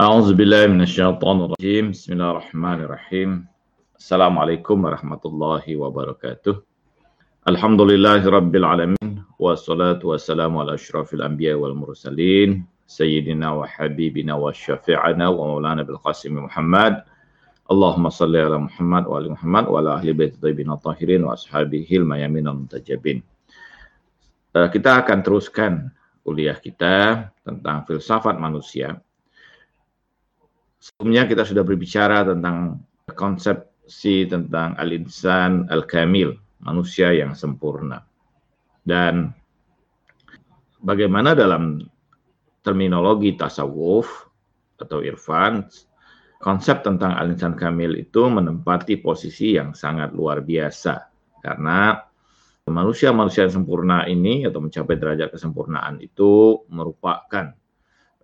أعوذ بالله من الشيطان الرجيم بسم الله الرحمن الرحيم السلام عليكم ورحمة الله وبركاته الحمد لله رب العالمين والصلاة والسلام على أشرف الأنبياء والمرسلين سيدنا وحبيبنا وشفيعنا ومولانا بالقاسم محمد اللهم صل على محمد وآل محمد وعلى أهل بيت الطيبين الطاهرين وأصحابه الميامين المنتجبين kita akan teruskan kuliah kita tentang filsafat manusia Sebelumnya kita sudah berbicara tentang konsepsi tentang al-insan al-kamil, manusia yang sempurna. Dan bagaimana dalam terminologi tasawuf atau irfan, konsep tentang al-insan kamil itu menempati posisi yang sangat luar biasa. Karena manusia-manusia yang sempurna ini atau mencapai derajat kesempurnaan itu merupakan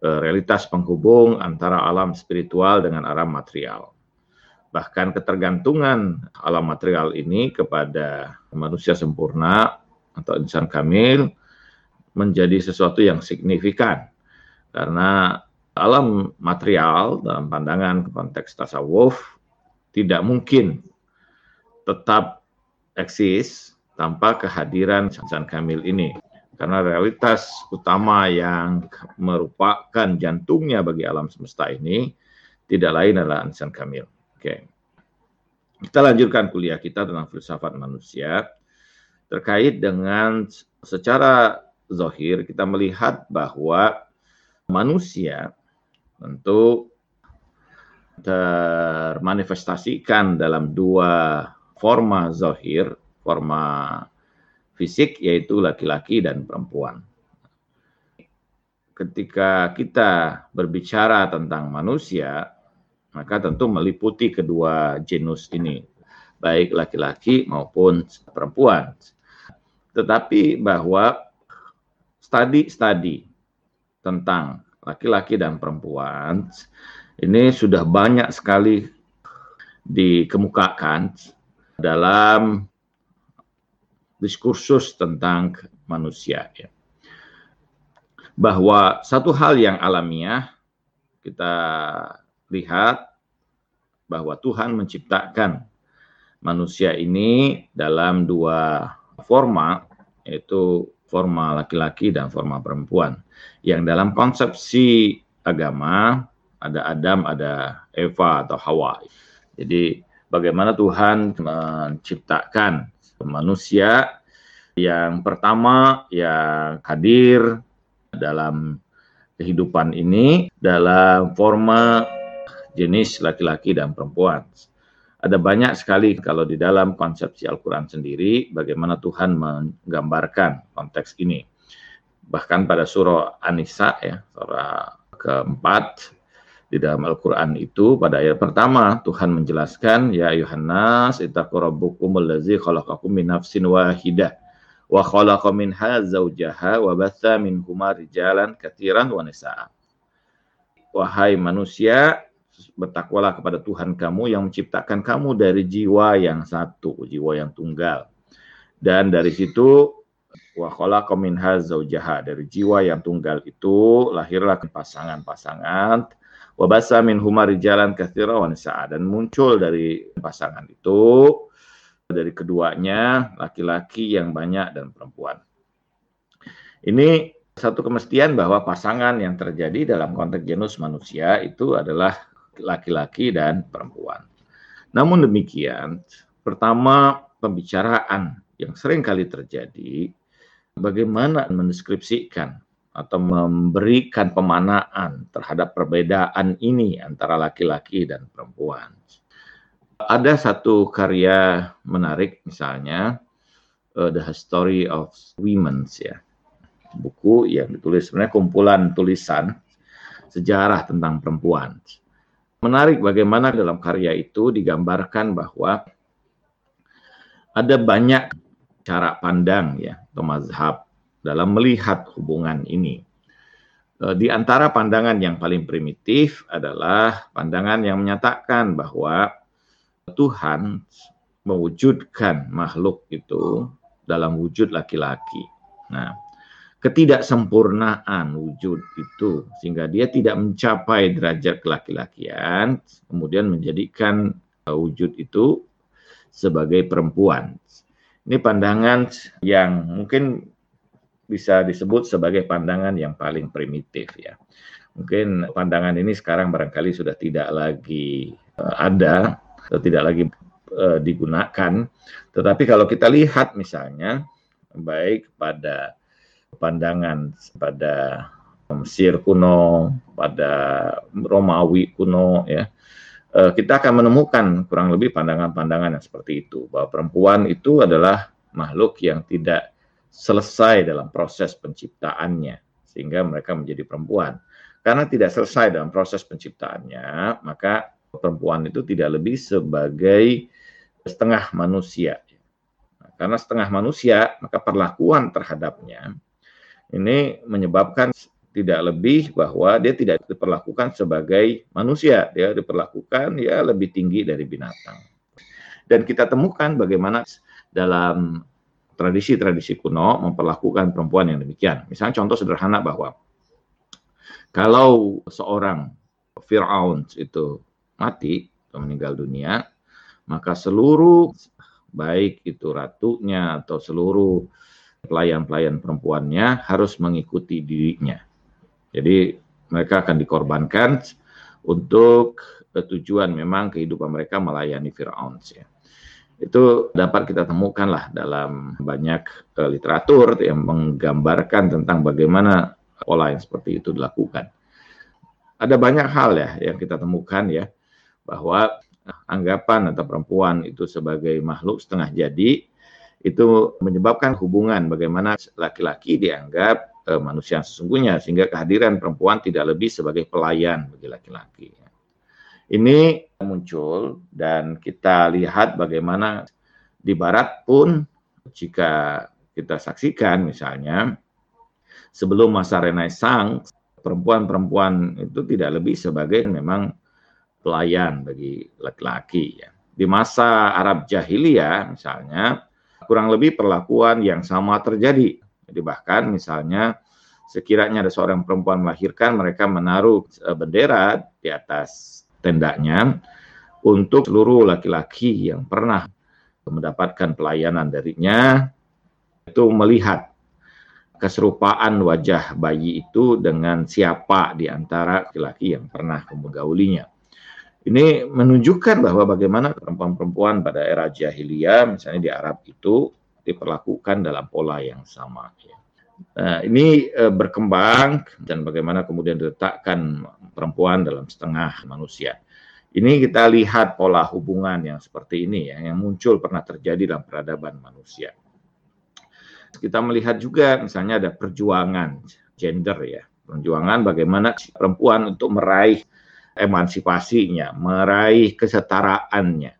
realitas penghubung antara alam spiritual dengan alam material. Bahkan ketergantungan alam material ini kepada manusia sempurna atau insan kamil menjadi sesuatu yang signifikan. Karena alam material dalam pandangan konteks tasawuf tidak mungkin tetap eksis tanpa kehadiran insan kamil ini. Karena realitas utama yang merupakan jantungnya bagi alam semesta ini tidak lain adalah insan kamil. Oke. Kita lanjutkan kuliah kita tentang filsafat manusia terkait dengan secara zohir kita melihat bahwa manusia tentu termanifestasikan dalam dua forma zohir, forma fisik yaitu laki-laki dan perempuan. Ketika kita berbicara tentang manusia, maka tentu meliputi kedua genus ini, baik laki-laki maupun perempuan. Tetapi bahwa studi-studi tentang laki-laki dan perempuan ini sudah banyak sekali dikemukakan dalam diskursus tentang manusia ya. Bahwa satu hal yang alamiah kita lihat bahwa Tuhan menciptakan manusia ini dalam dua forma yaitu forma laki-laki dan forma perempuan. Yang dalam konsepsi agama ada Adam, ada Eva atau Hawa. Jadi bagaimana Tuhan menciptakan manusia yang pertama yang hadir dalam kehidupan ini dalam forma jenis laki-laki dan perempuan. Ada banyak sekali kalau di dalam konsepsi Al-Quran sendiri bagaimana Tuhan menggambarkan konteks ini. Bahkan pada surah An-Nisa ya, surah keempat di dalam Al-Quran itu pada ayat pertama Tuhan menjelaskan ya Yohanes ittaqu rabbukumul ladzi khalaqakum min nafsin wahidah wa khalaqa minha zawjaha wa batha minhuma rijalan katsiran wa nisaa Wahai manusia bertakwalah kepada Tuhan kamu yang menciptakan kamu dari jiwa yang satu, jiwa yang tunggal. Dan dari situ wa khalaqa minha zawjaha dari jiwa yang tunggal itu lahirlah pasangan-pasangan Wabasa min humari jalan kathira wa dan muncul dari pasangan itu dari keduanya laki-laki yang banyak dan perempuan. Ini satu kemestian bahwa pasangan yang terjadi dalam konteks genus manusia itu adalah laki-laki dan perempuan. Namun demikian, pertama pembicaraan yang sering kali terjadi bagaimana mendeskripsikan atau memberikan pemanaan terhadap perbedaan ini antara laki-laki dan perempuan. Ada satu karya menarik misalnya uh, The History of Women ya. Buku yang ditulis sebenarnya kumpulan tulisan sejarah tentang perempuan. Menarik bagaimana dalam karya itu digambarkan bahwa ada banyak cara pandang ya atau mazhab dalam melihat hubungan ini. E, di antara pandangan yang paling primitif adalah pandangan yang menyatakan bahwa Tuhan mewujudkan makhluk itu dalam wujud laki-laki. Nah, ketidaksempurnaan wujud itu sehingga dia tidak mencapai derajat kelaki-lakian kemudian menjadikan uh, wujud itu sebagai perempuan. Ini pandangan yang mungkin bisa disebut sebagai pandangan yang paling primitif ya. Mungkin pandangan ini sekarang barangkali sudah tidak lagi uh, ada atau tidak lagi uh, digunakan. Tetapi kalau kita lihat misalnya baik pada pandangan pada Mesir kuno, pada Romawi kuno ya. Eh, kita akan menemukan kurang lebih pandangan-pandangan yang seperti itu bahwa perempuan itu adalah makhluk yang tidak selesai dalam proses penciptaannya sehingga mereka menjadi perempuan. Karena tidak selesai dalam proses penciptaannya, maka perempuan itu tidak lebih sebagai setengah manusia. karena setengah manusia, maka perlakuan terhadapnya ini menyebabkan tidak lebih bahwa dia tidak diperlakukan sebagai manusia, dia diperlakukan ya lebih tinggi dari binatang. Dan kita temukan bagaimana dalam tradisi-tradisi kuno memperlakukan perempuan yang demikian. Misalnya contoh sederhana bahwa kalau seorang Fir'aun itu mati atau meninggal dunia, maka seluruh baik itu ratunya atau seluruh pelayan-pelayan perempuannya harus mengikuti dirinya. Jadi mereka akan dikorbankan untuk tujuan memang kehidupan mereka melayani Fir'aun. Ya. Itu dapat kita temukan lah dalam banyak uh, literatur yang menggambarkan tentang bagaimana pola yang seperti itu dilakukan. Ada banyak hal ya yang kita temukan ya bahwa anggapan atau perempuan itu sebagai makhluk setengah jadi itu menyebabkan hubungan bagaimana laki-laki dianggap uh, manusia sesungguhnya sehingga kehadiran perempuan tidak lebih sebagai pelayan bagi laki-laki. Ini muncul dan kita lihat bagaimana di barat pun jika kita saksikan misalnya sebelum masa Renaissance perempuan-perempuan itu tidak lebih sebagai memang pelayan bagi laki-laki ya. Di masa Arab jahiliyah misalnya kurang lebih perlakuan yang sama terjadi. Jadi bahkan misalnya sekiranya ada seorang perempuan melahirkan, mereka menaruh eh, bendera di atas tendanya untuk seluruh laki-laki yang pernah mendapatkan pelayanan darinya itu melihat keserupaan wajah bayi itu dengan siapa di antara laki-laki yang pernah menggaulinya. Ini menunjukkan bahwa bagaimana perempuan-perempuan pada era jahiliyah, misalnya di Arab itu, diperlakukan dalam pola yang sama. Ya. Nah, ini e, berkembang dan bagaimana kemudian diletakkan perempuan dalam setengah manusia. Ini kita lihat pola hubungan yang seperti ini ya, yang muncul pernah terjadi dalam peradaban manusia. Kita melihat juga misalnya ada perjuangan gender ya, perjuangan bagaimana perempuan untuk meraih emansipasinya, meraih kesetaraannya,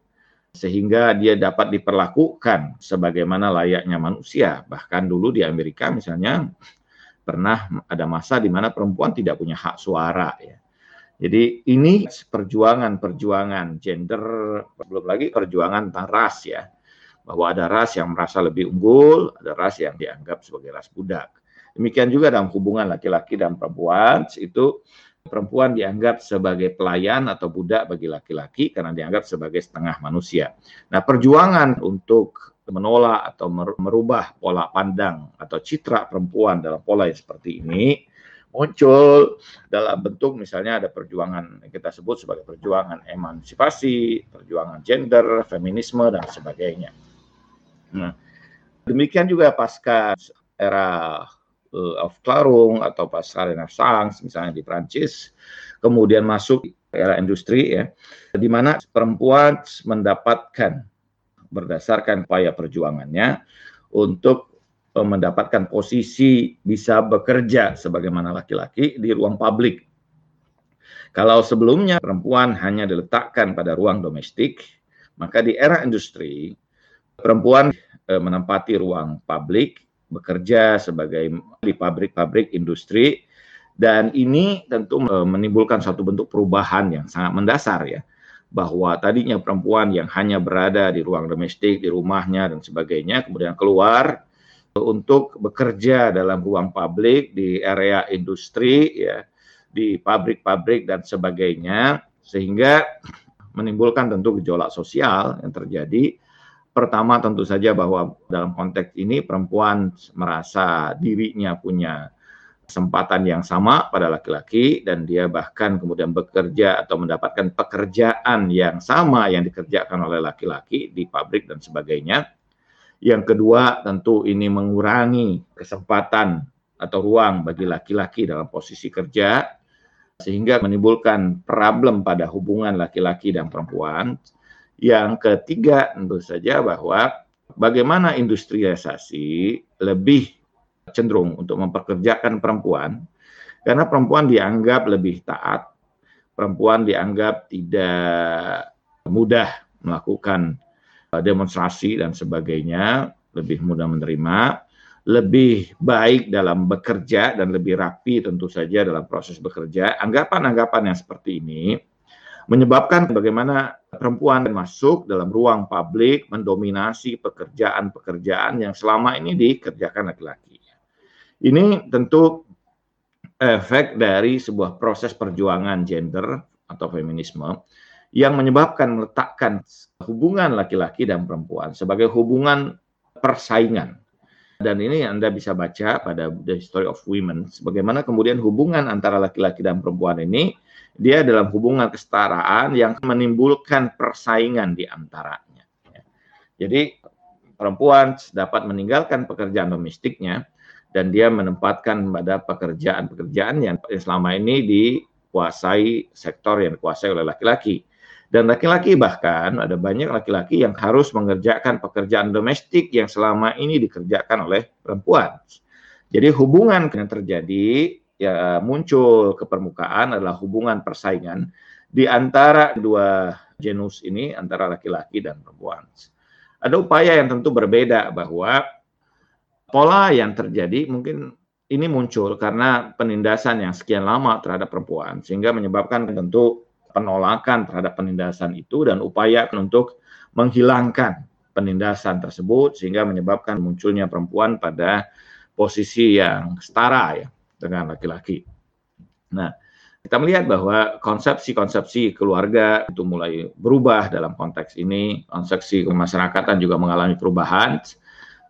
sehingga dia dapat diperlakukan sebagaimana layaknya manusia. Bahkan dulu di Amerika misalnya pernah ada masa di mana perempuan tidak punya hak suara ya. Jadi ini perjuangan-perjuangan gender, belum lagi perjuangan tentang ras ya. Bahwa ada ras yang merasa lebih unggul, ada ras yang dianggap sebagai ras budak. Demikian juga dalam hubungan laki-laki dan perempuan itu perempuan dianggap sebagai pelayan atau budak bagi laki-laki karena dianggap sebagai setengah manusia. Nah, perjuangan untuk menolak atau merubah pola pandang atau citra perempuan dalam pola yang seperti ini muncul dalam bentuk misalnya ada perjuangan yang kita sebut sebagai perjuangan emansipasi, perjuangan gender, feminisme dan sebagainya. Nah, demikian juga pasca era uh, of Clarung atau pasar Renaissance misalnya di Prancis, kemudian masuk era industri ya, di mana perempuan mendapatkan berdasarkan upaya perjuangannya untuk uh, mendapatkan posisi bisa bekerja sebagaimana laki-laki di ruang publik. Kalau sebelumnya perempuan hanya diletakkan pada ruang domestik, maka di era industri perempuan uh, menempati ruang publik bekerja sebagai di pabrik-pabrik industri. Dan ini tentu menimbulkan satu bentuk perubahan yang sangat mendasar ya. Bahwa tadinya perempuan yang hanya berada di ruang domestik di rumahnya dan sebagainya kemudian keluar untuk bekerja dalam ruang publik di area industri ya di pabrik-pabrik dan sebagainya sehingga menimbulkan tentu gejolak sosial yang terjadi pertama tentu saja bahwa dalam konteks ini perempuan merasa dirinya punya kesempatan yang sama pada laki-laki dan dia bahkan kemudian bekerja atau mendapatkan pekerjaan yang sama yang dikerjakan oleh laki-laki di pabrik dan sebagainya yang kedua, tentu ini mengurangi kesempatan atau ruang bagi laki-laki dalam posisi kerja, sehingga menimbulkan problem pada hubungan laki-laki dan perempuan. Yang ketiga, tentu saja bahwa bagaimana industrialisasi lebih cenderung untuk memperkerjakan perempuan, karena perempuan dianggap lebih taat, perempuan dianggap tidak mudah melakukan Eh, demonstrasi dan sebagainya, lebih mudah menerima, lebih baik dalam bekerja dan lebih rapi tentu saja dalam proses bekerja. Anggapan-anggapan yang seperti ini menyebabkan bagaimana perempuan masuk dalam ruang publik mendominasi pekerjaan-pekerjaan yang selama ini dikerjakan laki-laki. Ini tentu efek dari sebuah proses perjuangan gender atau feminisme yang menyebabkan meletakkan hubungan laki-laki dan perempuan sebagai hubungan persaingan. Dan ini Anda bisa baca pada The Story of Women, bagaimana kemudian hubungan antara laki-laki dan perempuan ini, dia dalam hubungan kesetaraan yang menimbulkan persaingan di antaranya. Jadi perempuan dapat meninggalkan pekerjaan domestiknya dan dia menempatkan pada pekerjaan-pekerjaan yang selama ini dikuasai sektor yang dikuasai oleh laki-laki dan laki-laki bahkan ada banyak laki-laki yang harus mengerjakan pekerjaan domestik yang selama ini dikerjakan oleh perempuan. Jadi hubungan yang terjadi ya muncul ke permukaan adalah hubungan persaingan di antara dua genus ini antara laki-laki dan perempuan. Ada upaya yang tentu berbeda bahwa pola yang terjadi mungkin ini muncul karena penindasan yang sekian lama terhadap perempuan sehingga menyebabkan tentu penolakan terhadap penindasan itu dan upaya untuk menghilangkan penindasan tersebut sehingga menyebabkan munculnya perempuan pada posisi yang setara ya dengan laki-laki. Nah, kita melihat bahwa konsepsi-konsepsi keluarga itu mulai berubah dalam konteks ini, konsepsi kemasyarakatan juga mengalami perubahan,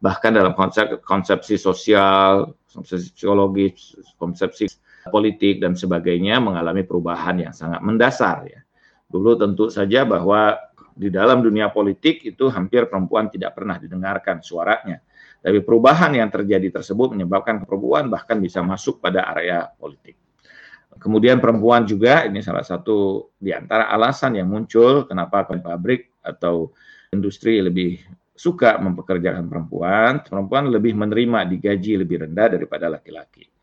bahkan dalam konsep konsepsi sosial, konsepsi psikologis, konsepsi politik dan sebagainya mengalami perubahan yang sangat mendasar ya. Dulu tentu saja bahwa di dalam dunia politik itu hampir perempuan tidak pernah didengarkan suaranya. Tapi perubahan yang terjadi tersebut menyebabkan perempuan bahkan bisa masuk pada area politik. Kemudian perempuan juga ini salah satu di antara alasan yang muncul kenapa pabrik atau industri lebih suka mempekerjakan perempuan, perempuan lebih menerima digaji lebih rendah daripada laki-laki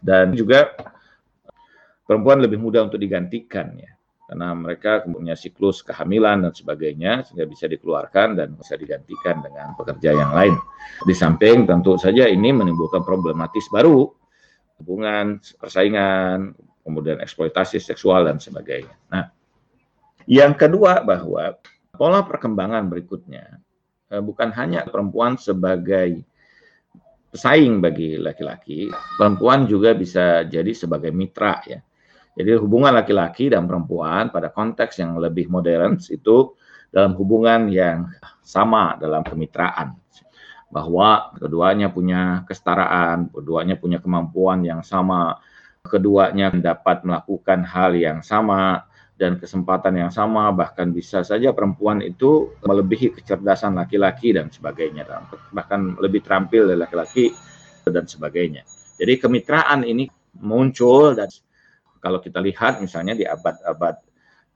dan juga perempuan lebih mudah untuk digantikan ya karena mereka punya siklus kehamilan dan sebagainya sehingga bisa dikeluarkan dan bisa digantikan dengan pekerja yang lain. Di samping tentu saja ini menimbulkan problematis baru hubungan persaingan, kemudian eksploitasi seksual dan sebagainya. Nah, yang kedua bahwa pola perkembangan berikutnya eh, bukan hanya perempuan sebagai pesaing bagi laki-laki, perempuan juga bisa jadi sebagai mitra ya. Jadi hubungan laki-laki dan perempuan pada konteks yang lebih modern itu dalam hubungan yang sama dalam kemitraan bahwa keduanya punya kesetaraan, keduanya punya kemampuan yang sama, keduanya dapat melakukan hal yang sama, dan kesempatan yang sama bahkan bisa saja perempuan itu melebihi kecerdasan laki-laki dan sebagainya bahkan lebih terampil dari laki-laki dan sebagainya. Jadi kemitraan ini muncul dan kalau kita lihat misalnya di abad-abad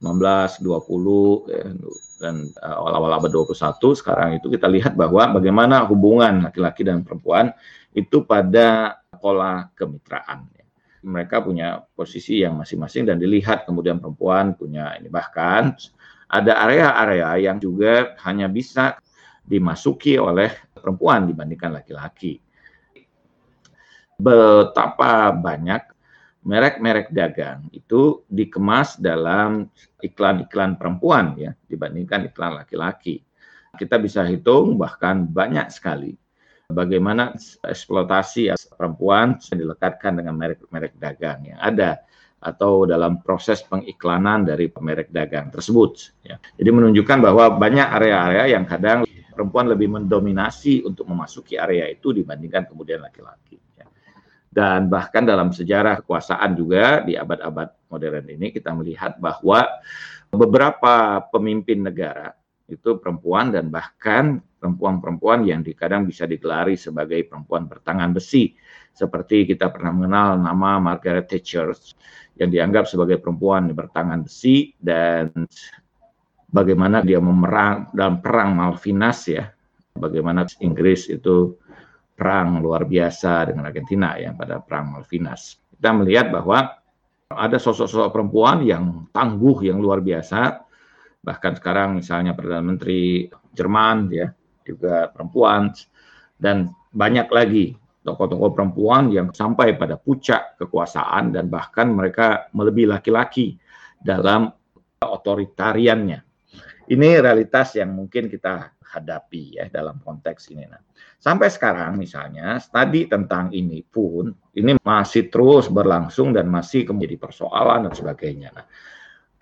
19, 20 ya, dan eh, awal-awal abad 21 sekarang itu kita lihat bahwa bagaimana hubungan laki-laki dan perempuan itu pada pola kemitraan mereka punya posisi yang masing-masing dan dilihat kemudian perempuan punya ini bahkan ada area-area yang juga hanya bisa dimasuki oleh perempuan dibandingkan laki-laki. Betapa banyak merek-merek dagang itu dikemas dalam iklan-iklan perempuan ya dibandingkan iklan laki-laki. Kita bisa hitung bahkan banyak sekali bagaimana eksploitasi perempuan dilekatkan dengan merek-merek dagang yang ada atau dalam proses pengiklanan dari merek dagang tersebut. Ya. Jadi menunjukkan bahwa banyak area-area yang kadang perempuan lebih mendominasi untuk memasuki area itu dibandingkan kemudian laki-laki. Dan bahkan dalam sejarah kekuasaan juga di abad-abad modern ini kita melihat bahwa beberapa pemimpin negara itu perempuan dan bahkan perempuan-perempuan yang kadang bisa digelari sebagai perempuan bertangan besi. Seperti kita pernah mengenal nama Margaret Thatcher yang dianggap sebagai perempuan bertangan besi dan bagaimana dia memerang dalam perang Malvinas ya. Bagaimana Inggris itu perang luar biasa dengan Argentina ya pada perang Malvinas kita melihat bahwa ada sosok-sosok perempuan yang tangguh yang luar biasa bahkan sekarang misalnya Perdana Menteri Jerman ya juga perempuan dan banyak lagi tokoh-tokoh perempuan yang sampai pada puncak kekuasaan dan bahkan mereka melebihi laki-laki dalam otoritariannya. Ini realitas yang mungkin kita hadapi ya dalam konteks ini. Nah, sampai sekarang misalnya studi tentang ini pun ini masih terus berlangsung dan masih menjadi persoalan dan sebagainya. Nah,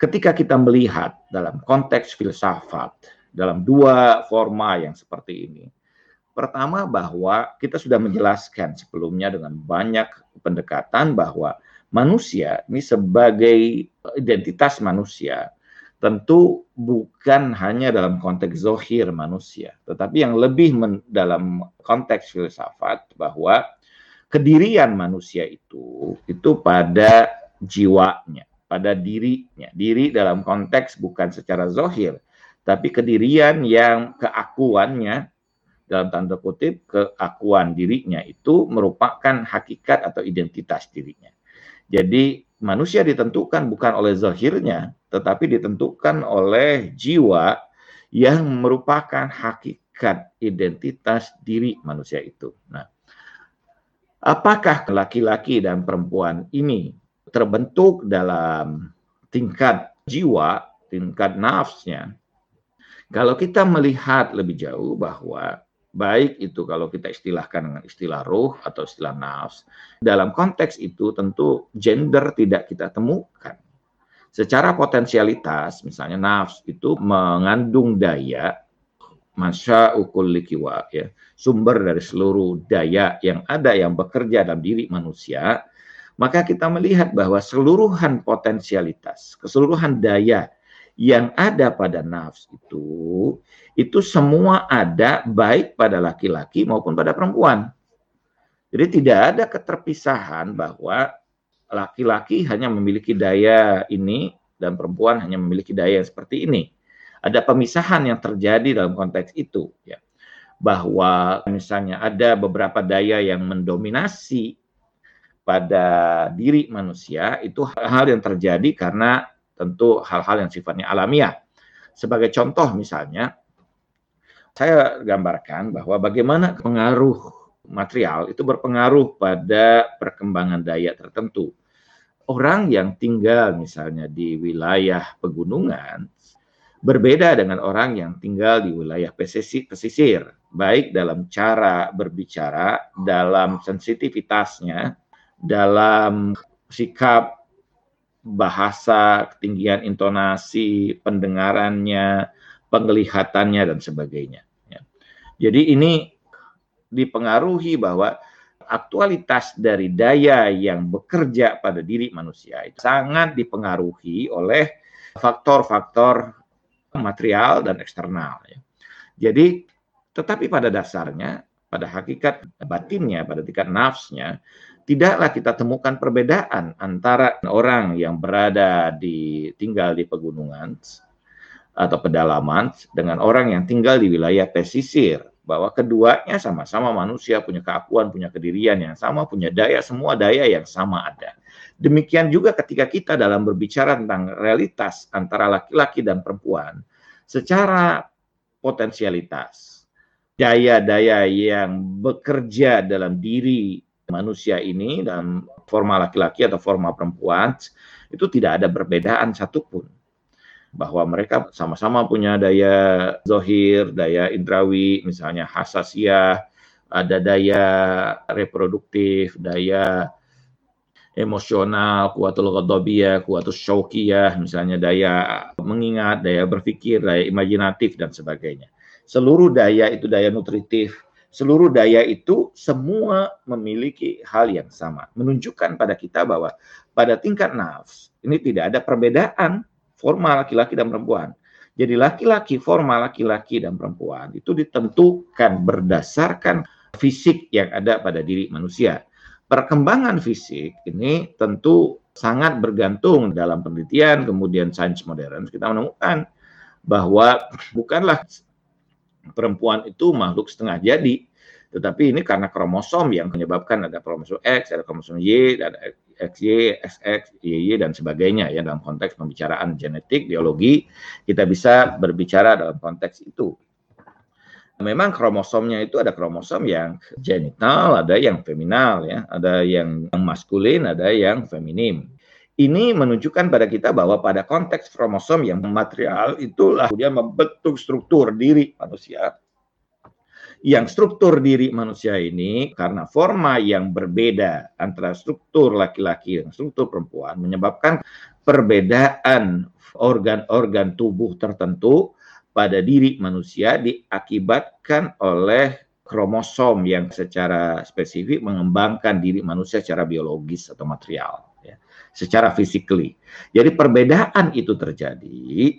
ketika kita melihat dalam konteks filsafat, dalam dua forma yang seperti ini, pertama bahwa kita sudah menjelaskan sebelumnya dengan banyak pendekatan bahwa manusia ini sebagai identitas manusia tentu bukan hanya dalam konteks zohir manusia, tetapi yang lebih dalam konteks filsafat bahwa kedirian manusia itu itu pada jiwanya pada dirinya. Diri dalam konteks bukan secara zohir, tapi kedirian yang keakuannya dalam tanda kutip keakuan dirinya itu merupakan hakikat atau identitas dirinya. Jadi manusia ditentukan bukan oleh zahirnya, tetapi ditentukan oleh jiwa yang merupakan hakikat identitas diri manusia itu. Nah, apakah laki-laki dan perempuan ini terbentuk dalam tingkat jiwa, tingkat nafsnya. Kalau kita melihat lebih jauh bahwa baik itu kalau kita istilahkan dengan istilah roh atau istilah nafs, dalam konteks itu tentu gender tidak kita temukan. Secara potensialitas, misalnya nafs itu mengandung daya masya ukul likiwa ya sumber dari seluruh daya yang ada yang bekerja dalam diri manusia maka kita melihat bahwa seluruhan potensialitas, keseluruhan daya yang ada pada nafs itu, itu semua ada baik pada laki-laki maupun pada perempuan. Jadi tidak ada keterpisahan bahwa laki-laki hanya memiliki daya ini dan perempuan hanya memiliki daya yang seperti ini. Ada pemisahan yang terjadi dalam konteks itu, ya. Bahwa misalnya ada beberapa daya yang mendominasi pada diri manusia itu hal yang terjadi karena tentu hal-hal yang sifatnya alamiah. Sebagai contoh misalnya, saya gambarkan bahwa bagaimana pengaruh material itu berpengaruh pada perkembangan daya tertentu. Orang yang tinggal misalnya di wilayah pegunungan berbeda dengan orang yang tinggal di wilayah pesisir, baik dalam cara berbicara, dalam sensitivitasnya, dalam sikap bahasa, ketinggian intonasi, pendengarannya, penglihatannya dan sebagainya. Ya. Jadi ini dipengaruhi bahwa aktualitas dari daya yang bekerja pada diri manusia itu sangat dipengaruhi oleh faktor-faktor material dan eksternal. Ya. Jadi, tetapi pada dasarnya, pada hakikat batinnya, pada tingkat nafsnya, tidaklah kita temukan perbedaan antara orang yang berada di tinggal di pegunungan atau pedalaman dengan orang yang tinggal di wilayah pesisir bahwa keduanya sama-sama manusia punya keakuan, punya kedirian yang sama, punya daya, semua daya yang sama ada. Demikian juga ketika kita dalam berbicara tentang realitas antara laki-laki dan perempuan, secara potensialitas, daya-daya yang bekerja dalam diri manusia ini dalam forma laki-laki atau forma perempuan itu tidak ada perbedaan satupun bahwa mereka sama-sama punya daya zohir, daya indrawi, misalnya hasasiah, ada daya reproduktif, daya emosional, kuatul ghadabiyah, kuatul syaukiyah, misalnya daya mengingat, daya berpikir, daya imajinatif dan sebagainya. Seluruh daya itu daya nutritif, seluruh daya itu semua memiliki hal yang sama. Menunjukkan pada kita bahwa pada tingkat nafs ini tidak ada perbedaan formal laki-laki dan perempuan. Jadi laki-laki, formal laki-laki dan perempuan itu ditentukan berdasarkan fisik yang ada pada diri manusia perkembangan fisik ini tentu sangat bergantung dalam penelitian kemudian sains modern kita menemukan bahwa bukanlah perempuan itu makhluk setengah jadi tetapi ini karena kromosom yang menyebabkan ada kromosom X, ada kromosom Y, ada XY, XX, YY dan sebagainya ya dalam konteks pembicaraan genetik, biologi kita bisa berbicara dalam konteks itu. Memang kromosomnya itu ada kromosom yang genital, ada yang feminal ya, ada yang maskulin, ada yang feminim. Ini menunjukkan pada kita bahwa pada konteks kromosom yang material itulah dia membentuk struktur diri manusia. Yang struktur diri manusia ini karena forma yang berbeda antara struktur laki-laki dan struktur perempuan menyebabkan perbedaan organ-organ tubuh tertentu pada diri manusia diakibatkan oleh kromosom yang secara spesifik mengembangkan diri manusia secara biologis atau material, secara physically. Jadi perbedaan itu terjadi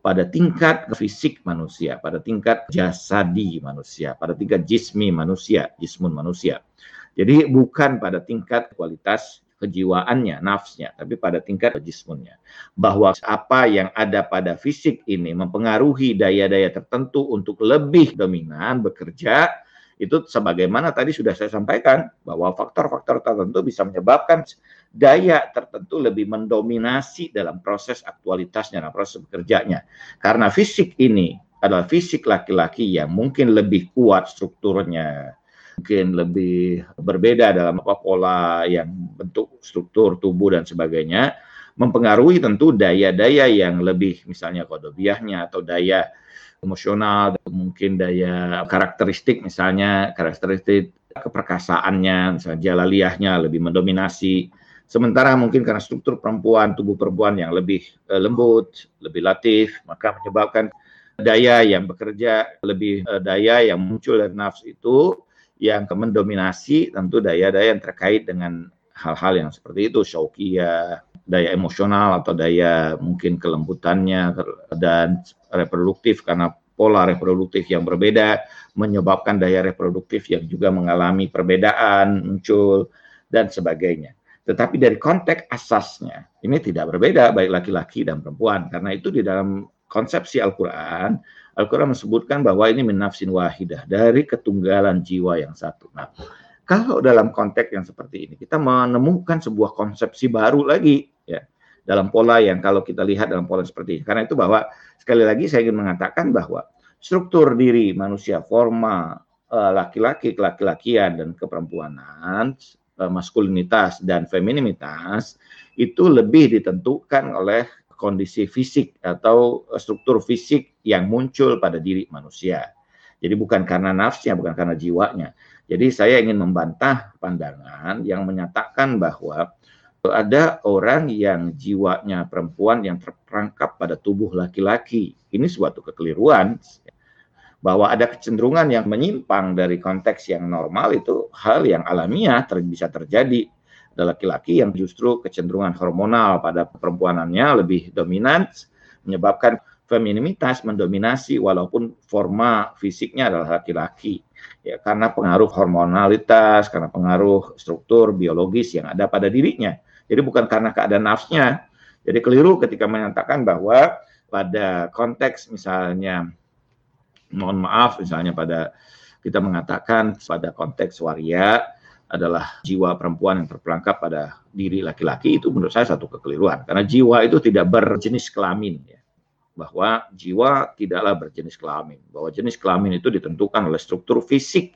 pada tingkat fisik manusia, pada tingkat jasadi manusia, pada tingkat jismi manusia, jismun manusia. Jadi bukan pada tingkat kualitas kejiwaannya, nafsnya, tapi pada tingkat jismunnya. Bahwa apa yang ada pada fisik ini mempengaruhi daya-daya tertentu untuk lebih dominan bekerja, itu sebagaimana tadi sudah saya sampaikan bahwa faktor-faktor tertentu bisa menyebabkan daya tertentu lebih mendominasi dalam proses aktualitasnya, dalam proses bekerjanya. Karena fisik ini adalah fisik laki-laki yang mungkin lebih kuat strukturnya, mungkin lebih berbeda dalam apa pola yang bentuk struktur tubuh dan sebagainya mempengaruhi tentu daya-daya yang lebih misalnya kodobiahnya atau daya emosional mungkin daya karakteristik misalnya karakteristik keperkasaannya misalnya jalaliyahnya lebih mendominasi sementara mungkin karena struktur perempuan tubuh perempuan yang lebih uh, lembut lebih latif maka menyebabkan daya yang bekerja lebih uh, daya yang muncul dari nafsu itu yang mendominasi tentu daya-daya yang terkait dengan hal-hal yang seperti itu, syaukia, daya emosional atau daya mungkin kelembutannya dan reproduktif karena pola reproduktif yang berbeda menyebabkan daya reproduktif yang juga mengalami perbedaan muncul dan sebagainya. Tetapi dari konteks asasnya ini tidak berbeda baik laki-laki dan perempuan karena itu di dalam konsepsi Al-Qur'an Al-Quran menyebutkan bahwa ini minafsin wahidah dari ketunggalan jiwa yang satu. Nah, kalau dalam konteks yang seperti ini kita menemukan sebuah konsepsi baru lagi ya dalam pola yang kalau kita lihat dalam pola seperti ini. Karena itu bahwa sekali lagi saya ingin mengatakan bahwa struktur diri manusia forma eh, laki-laki, kelaki-lakian dan keperempuanan, maskulinitas dan femininitas itu lebih ditentukan oleh kondisi fisik atau struktur fisik yang muncul pada diri manusia. Jadi bukan karena nafsnya, bukan karena jiwanya. Jadi saya ingin membantah pandangan yang menyatakan bahwa ada orang yang jiwanya perempuan yang terperangkap pada tubuh laki-laki. Ini suatu kekeliruan bahwa ada kecenderungan yang menyimpang dari konteks yang normal itu hal yang alamiah ter bisa terjadi. Ada laki-laki yang justru kecenderungan hormonal pada perempuanannya lebih dominan menyebabkan femininitas mendominasi walaupun forma fisiknya adalah laki-laki. Ya karena pengaruh hormonalitas karena pengaruh struktur biologis yang ada pada dirinya. Jadi bukan karena keadaan nafsnya. Jadi keliru ketika menyatakan bahwa pada konteks misalnya mohon maaf misalnya pada kita mengatakan pada konteks waria adalah jiwa perempuan yang terperangkap pada diri laki-laki itu menurut saya satu kekeliruan karena jiwa itu tidak berjenis kelamin ya bahwa jiwa tidaklah berjenis kelamin bahwa jenis kelamin itu ditentukan oleh struktur fisik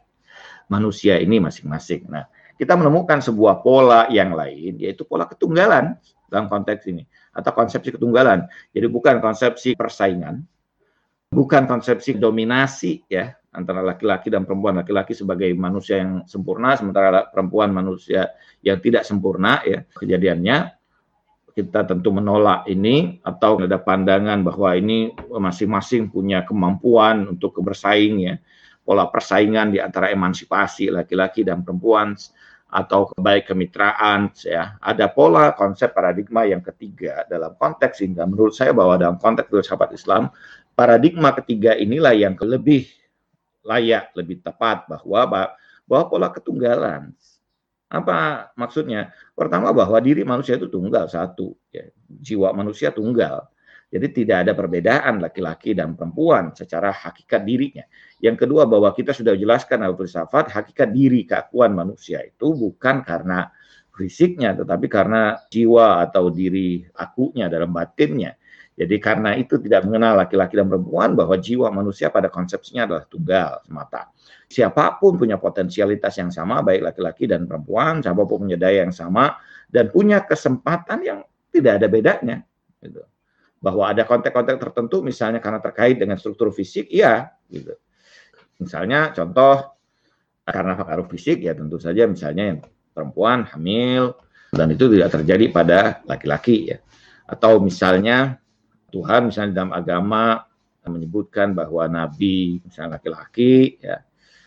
manusia ini masing-masing. Nah, kita menemukan sebuah pola yang lain yaitu pola ketunggalan dalam konteks ini atau konsepsi ketunggalan. Jadi bukan konsepsi persaingan, bukan konsepsi dominasi ya antara laki-laki dan perempuan. Laki-laki sebagai manusia yang sempurna, sementara perempuan manusia yang tidak sempurna ya kejadiannya. Kita tentu menolak ini atau ada pandangan bahwa ini masing-masing punya kemampuan untuk bersaing ya. Pola persaingan di antara emansipasi laki-laki dan perempuan atau baik kemitraan ya ada pola konsep paradigma yang ketiga dalam konteks ini menurut saya bahwa dalam konteks filsafat Islam paradigma ketiga inilah yang lebih layak, lebih tepat bahwa bahwa pola ketunggalan. Apa maksudnya? Pertama bahwa diri manusia itu tunggal satu, ya. jiwa manusia tunggal. Jadi tidak ada perbedaan laki-laki dan perempuan secara hakikat dirinya. Yang kedua bahwa kita sudah jelaskan dalam filsafat hakikat diri keakuan manusia itu bukan karena fisiknya tetapi karena jiwa atau diri akunya dalam batinnya. Jadi karena itu tidak mengenal laki-laki dan perempuan bahwa jiwa manusia pada konsepsinya adalah tunggal semata. Siapa pun punya potensialitas yang sama, baik laki-laki dan perempuan, siapa pun punya daya yang sama dan punya kesempatan yang tidak ada bedanya. Gitu. Bahwa ada konteks-konteks tertentu, misalnya karena terkait dengan struktur fisik, iya. Gitu. Misalnya contoh karena faktor fisik ya tentu saja misalnya yang perempuan hamil dan itu tidak terjadi pada laki-laki ya. Atau misalnya Tuhan misalnya dalam agama menyebutkan bahwa nabi misalnya laki-laki ya.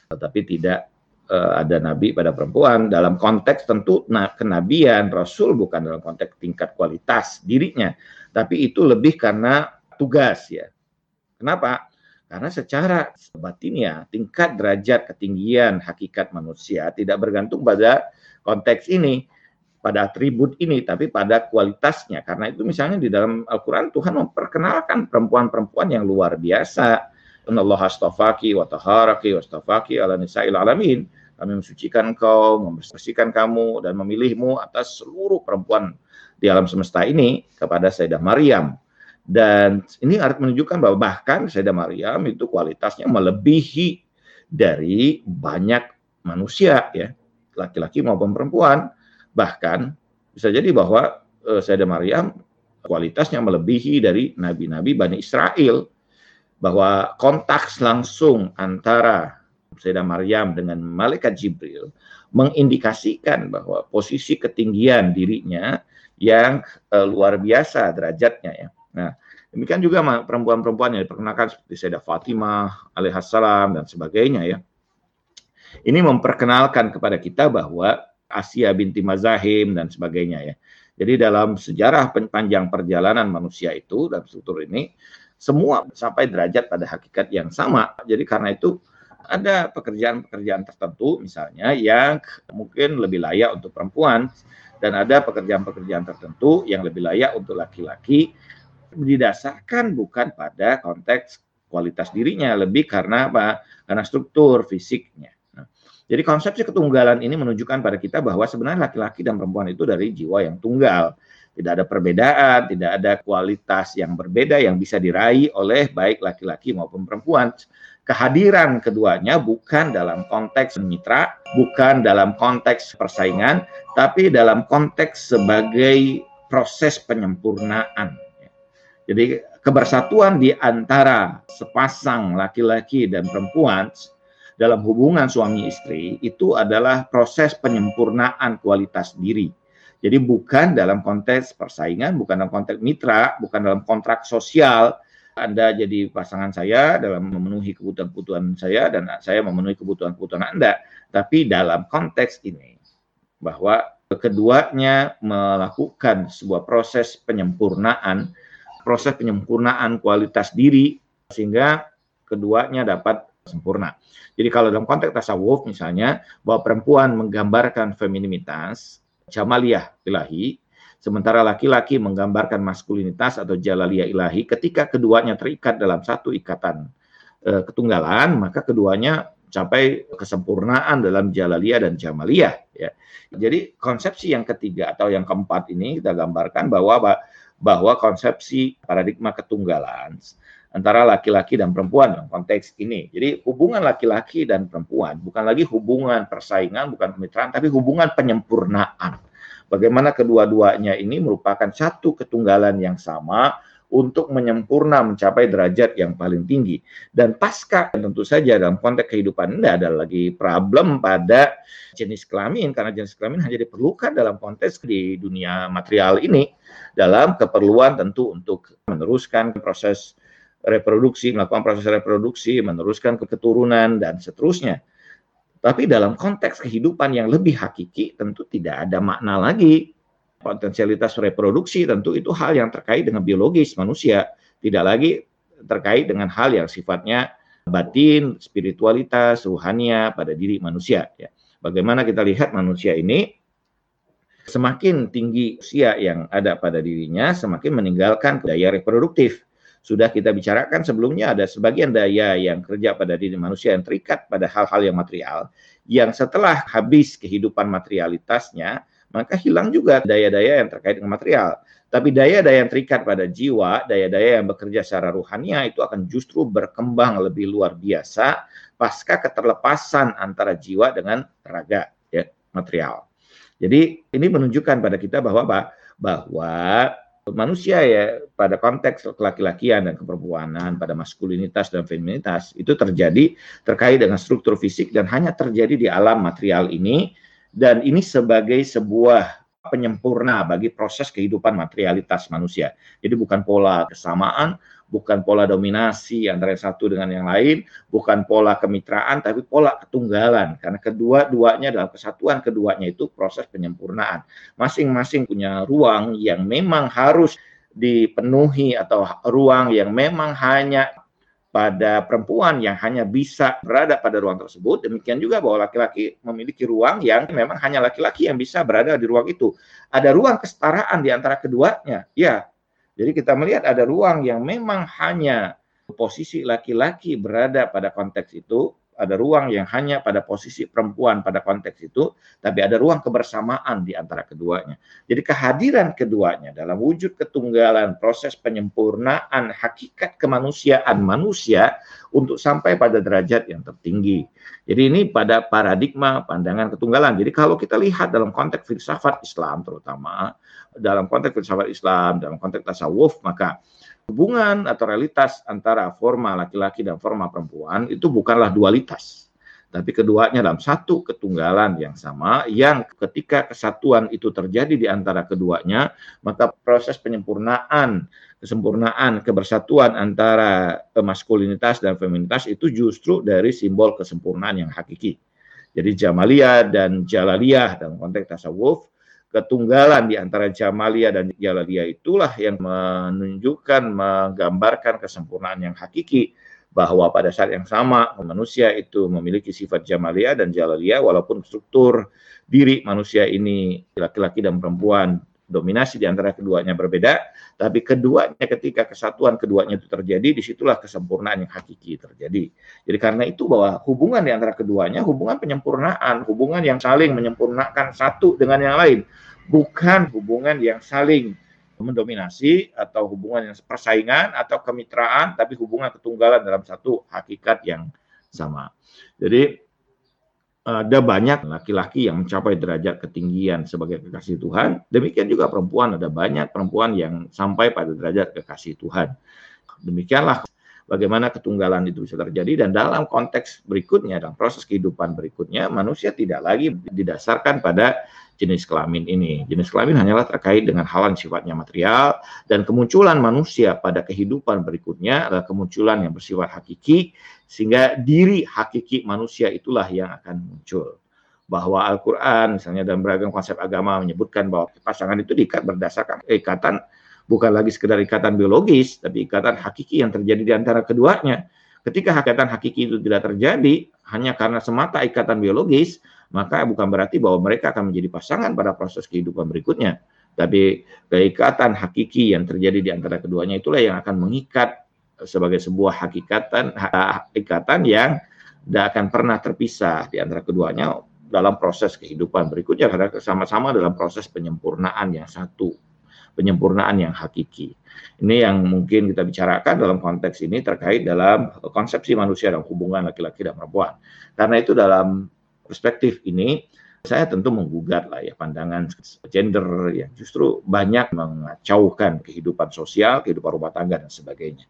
Tetapi tidak uh, ada nabi pada perempuan. Dalam konteks tentu nah, kenabian rasul bukan dalam konteks tingkat kualitas dirinya. Tapi itu lebih karena tugas ya. Kenapa? Karena secara batinnya tingkat derajat ketinggian hakikat manusia tidak bergantung pada konteks ini pada atribut ini, tapi pada kualitasnya. Karena itu misalnya di dalam Al-Quran Tuhan memperkenalkan perempuan-perempuan yang luar biasa. Allah astafaki wa taharaki wa astafaki ala nisa'il alamin. Kami mensucikan engkau, membersihkan kamu, dan memilihmu atas seluruh perempuan di alam semesta ini kepada Sayyidah Maryam. Dan ini harus menunjukkan bahwa bahkan Sayyidah Maryam itu kualitasnya melebihi dari banyak manusia ya, laki-laki maupun perempuan Bahkan bisa jadi bahwa uh, Sayyidah Maryam kualitasnya melebihi dari nabi-nabi Bani Israel bahwa kontak langsung antara Sayyidah Maryam dengan malaikat Jibril mengindikasikan bahwa posisi ketinggian dirinya yang uh, luar biasa derajatnya ya. Nah, demikian juga perempuan-perempuan yang diperkenalkan seperti Sayyidah Fatimah alaihissalam dan sebagainya ya. Ini memperkenalkan kepada kita bahwa Asia binti Mazahim dan sebagainya ya. Jadi dalam sejarah panjang perjalanan manusia itu dalam struktur ini semua sampai derajat pada hakikat yang sama. Jadi karena itu ada pekerjaan-pekerjaan tertentu misalnya yang mungkin lebih layak untuk perempuan dan ada pekerjaan-pekerjaan tertentu yang lebih layak untuk laki-laki didasarkan bukan pada konteks kualitas dirinya lebih karena apa? Karena struktur fisiknya. Jadi konsepsi ketunggalan ini menunjukkan pada kita bahwa sebenarnya laki-laki dan perempuan itu dari jiwa yang tunggal. Tidak ada perbedaan, tidak ada kualitas yang berbeda yang bisa diraih oleh baik laki-laki maupun perempuan. Kehadiran keduanya bukan dalam konteks mitra, bukan dalam konteks persaingan, tapi dalam konteks sebagai proses penyempurnaan. Jadi kebersatuan di antara sepasang laki-laki dan perempuan dalam hubungan suami istri itu adalah proses penyempurnaan kualitas diri. Jadi bukan dalam konteks persaingan, bukan dalam konteks mitra, bukan dalam kontrak sosial. Anda jadi pasangan saya dalam memenuhi kebutuhan-kebutuhan saya dan saya memenuhi kebutuhan-kebutuhan Anda. Tapi dalam konteks ini bahwa keduanya melakukan sebuah proses penyempurnaan, proses penyempurnaan kualitas diri sehingga keduanya dapat sempurna. Jadi kalau dalam konteks tasawuf misalnya bahwa perempuan menggambarkan femininitas, jamaliyah ilahi, sementara laki-laki menggambarkan maskulinitas atau jalaliyah ilahi, ketika keduanya terikat dalam satu ikatan e, ketunggalan, maka keduanya capai kesempurnaan dalam jalaliyah dan jamaliyah ya. Jadi konsepsi yang ketiga atau yang keempat ini kita gambarkan bahwa bahwa konsepsi paradigma ketunggalan antara laki-laki dan perempuan dalam konteks ini. Jadi hubungan laki-laki dan perempuan bukan lagi hubungan persaingan, bukan kemitraan, tapi hubungan penyempurnaan. Bagaimana kedua-duanya ini merupakan satu ketunggalan yang sama untuk menyempurna mencapai derajat yang paling tinggi. Dan pasca tentu saja dalam konteks kehidupan tidak ada lagi problem pada jenis kelamin karena jenis kelamin hanya diperlukan dalam konteks di dunia material ini dalam keperluan tentu untuk meneruskan proses reproduksi, melakukan proses reproduksi, meneruskan keturunan dan seterusnya. Tapi dalam konteks kehidupan yang lebih hakiki tentu tidak ada makna lagi potensialitas reproduksi tentu itu hal yang terkait dengan biologis manusia, tidak lagi terkait dengan hal yang sifatnya batin, spiritualitas, ruhania pada diri manusia. Ya. Bagaimana kita lihat manusia ini semakin tinggi usia yang ada pada dirinya, semakin meninggalkan daya reproduktif. Sudah kita bicarakan sebelumnya ada sebagian daya yang kerja pada diri manusia yang terikat pada hal-hal yang material, yang setelah habis kehidupan materialitasnya, maka hilang juga daya-daya yang terkait dengan material. Tapi daya-daya yang terikat pada jiwa, daya-daya yang bekerja secara ruhania itu akan justru berkembang lebih luar biasa pasca keterlepasan antara jiwa dengan raga ya, material. Jadi ini menunjukkan pada kita bahwa bahwa manusia ya pada konteks laki-lakian dan keperempuanan, pada maskulinitas dan feminitas itu terjadi terkait dengan struktur fisik dan hanya terjadi di alam material ini. Dan ini sebagai sebuah penyempurna bagi proses kehidupan materialitas manusia. Jadi bukan pola kesamaan, bukan pola dominasi antara yang satu dengan yang lain, bukan pola kemitraan, tapi pola ketunggalan. Karena kedua-duanya dalam kesatuan keduanya itu proses penyempurnaan. Masing-masing punya ruang yang memang harus dipenuhi atau ruang yang memang hanya pada perempuan yang hanya bisa berada pada ruang tersebut, demikian juga bahwa laki-laki memiliki ruang yang memang hanya laki-laki yang bisa berada di ruang itu. Ada ruang kesetaraan di antara keduanya, ya. Jadi kita melihat ada ruang yang memang hanya posisi laki-laki berada pada konteks itu, ada ruang yang hanya pada posisi perempuan pada konteks itu, tapi ada ruang kebersamaan di antara keduanya. Jadi kehadiran keduanya dalam wujud ketunggalan proses penyempurnaan hakikat kemanusiaan manusia untuk sampai pada derajat yang tertinggi. Jadi ini pada paradigma pandangan ketunggalan. Jadi kalau kita lihat dalam konteks filsafat Islam terutama, dalam konteks filsafat Islam, dalam konteks tasawuf, maka hubungan atau realitas antara forma laki-laki dan forma perempuan itu bukanlah dualitas, tapi keduanya dalam satu ketunggalan yang sama yang ketika kesatuan itu terjadi di antara keduanya, maka proses penyempurnaan, kesempurnaan, kebersatuan antara maskulinitas dan feminitas itu justru dari simbol kesempurnaan yang hakiki. Jadi Jamalia dan Jalaliyah dalam konteks tasawuf ketunggalan di antara Jamalia dan Jalalia. Itulah yang menunjukkan, menggambarkan kesempurnaan yang hakiki bahwa pada saat yang sama manusia itu memiliki sifat Jamalia dan Jalalia walaupun struktur diri manusia ini laki-laki dan perempuan dominasi di antara keduanya berbeda, tapi keduanya ketika kesatuan keduanya itu terjadi, di situlah kesempurnaan yang hakiki terjadi. Jadi karena itu bahwa hubungan di antara keduanya, hubungan penyempurnaan, hubungan yang saling menyempurnakan satu dengan yang lain, bukan hubungan yang saling mendominasi atau hubungan yang persaingan atau kemitraan, tapi hubungan ketunggalan dalam satu hakikat yang sama. Jadi ada banyak laki-laki yang mencapai derajat ketinggian sebagai kekasih Tuhan. Demikian juga perempuan, ada banyak perempuan yang sampai pada derajat kekasih Tuhan. Demikianlah bagaimana ketunggalan itu bisa terjadi dan dalam konteks berikutnya, dalam proses kehidupan berikutnya, manusia tidak lagi didasarkan pada jenis kelamin ini. Jenis kelamin hanyalah terkait dengan hal yang sifatnya material dan kemunculan manusia pada kehidupan berikutnya adalah kemunculan yang bersifat hakiki sehingga diri hakiki manusia itulah yang akan muncul. Bahwa Al-Quran misalnya dalam beragam konsep agama menyebutkan bahwa pasangan itu diikat berdasarkan ikatan bukan lagi sekedar ikatan biologis, tapi ikatan hakiki yang terjadi di antara keduanya. Ketika ikatan hakiki itu tidak terjadi hanya karena semata ikatan biologis, maka bukan berarti bahwa mereka akan menjadi pasangan pada proses kehidupan berikutnya. Tapi keikatan hakiki yang terjadi di antara keduanya itulah yang akan mengikat sebagai sebuah hakikatan ikatan yang tidak akan pernah terpisah di antara keduanya dalam proses kehidupan berikutnya karena sama-sama dalam proses penyempurnaan yang satu, penyempurnaan yang hakiki. Ini yang mungkin kita bicarakan dalam konteks ini terkait dalam konsepsi manusia dan hubungan laki-laki dan perempuan. Karena itu dalam perspektif ini saya tentu menggugat lah ya pandangan gender yang justru banyak mengacaukan kehidupan sosial, kehidupan rumah tangga dan sebagainya.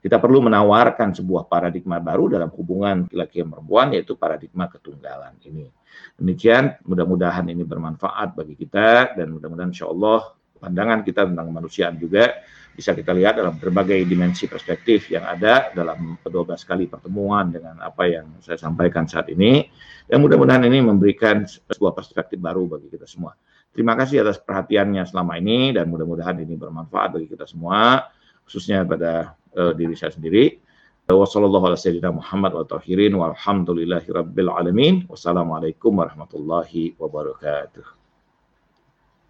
Kita perlu menawarkan sebuah paradigma baru dalam hubungan laki-laki dan perempuan yaitu paradigma ketunggalan ini. Demikian, mudah-mudahan ini bermanfaat bagi kita dan mudah-mudahan insya Allah pandangan kita tentang kemanusiaan juga bisa kita lihat dalam berbagai dimensi perspektif yang ada dalam 12 kali pertemuan dengan apa yang saya sampaikan saat ini. Dan mudah-mudahan ini memberikan sebuah perspektif baru bagi kita semua. Terima kasih atas perhatiannya selama ini dan mudah-mudahan ini bermanfaat bagi kita semua, khususnya pada uh, diri saya sendiri. Wassalamualaikum warahmatullahi wabarakatuh.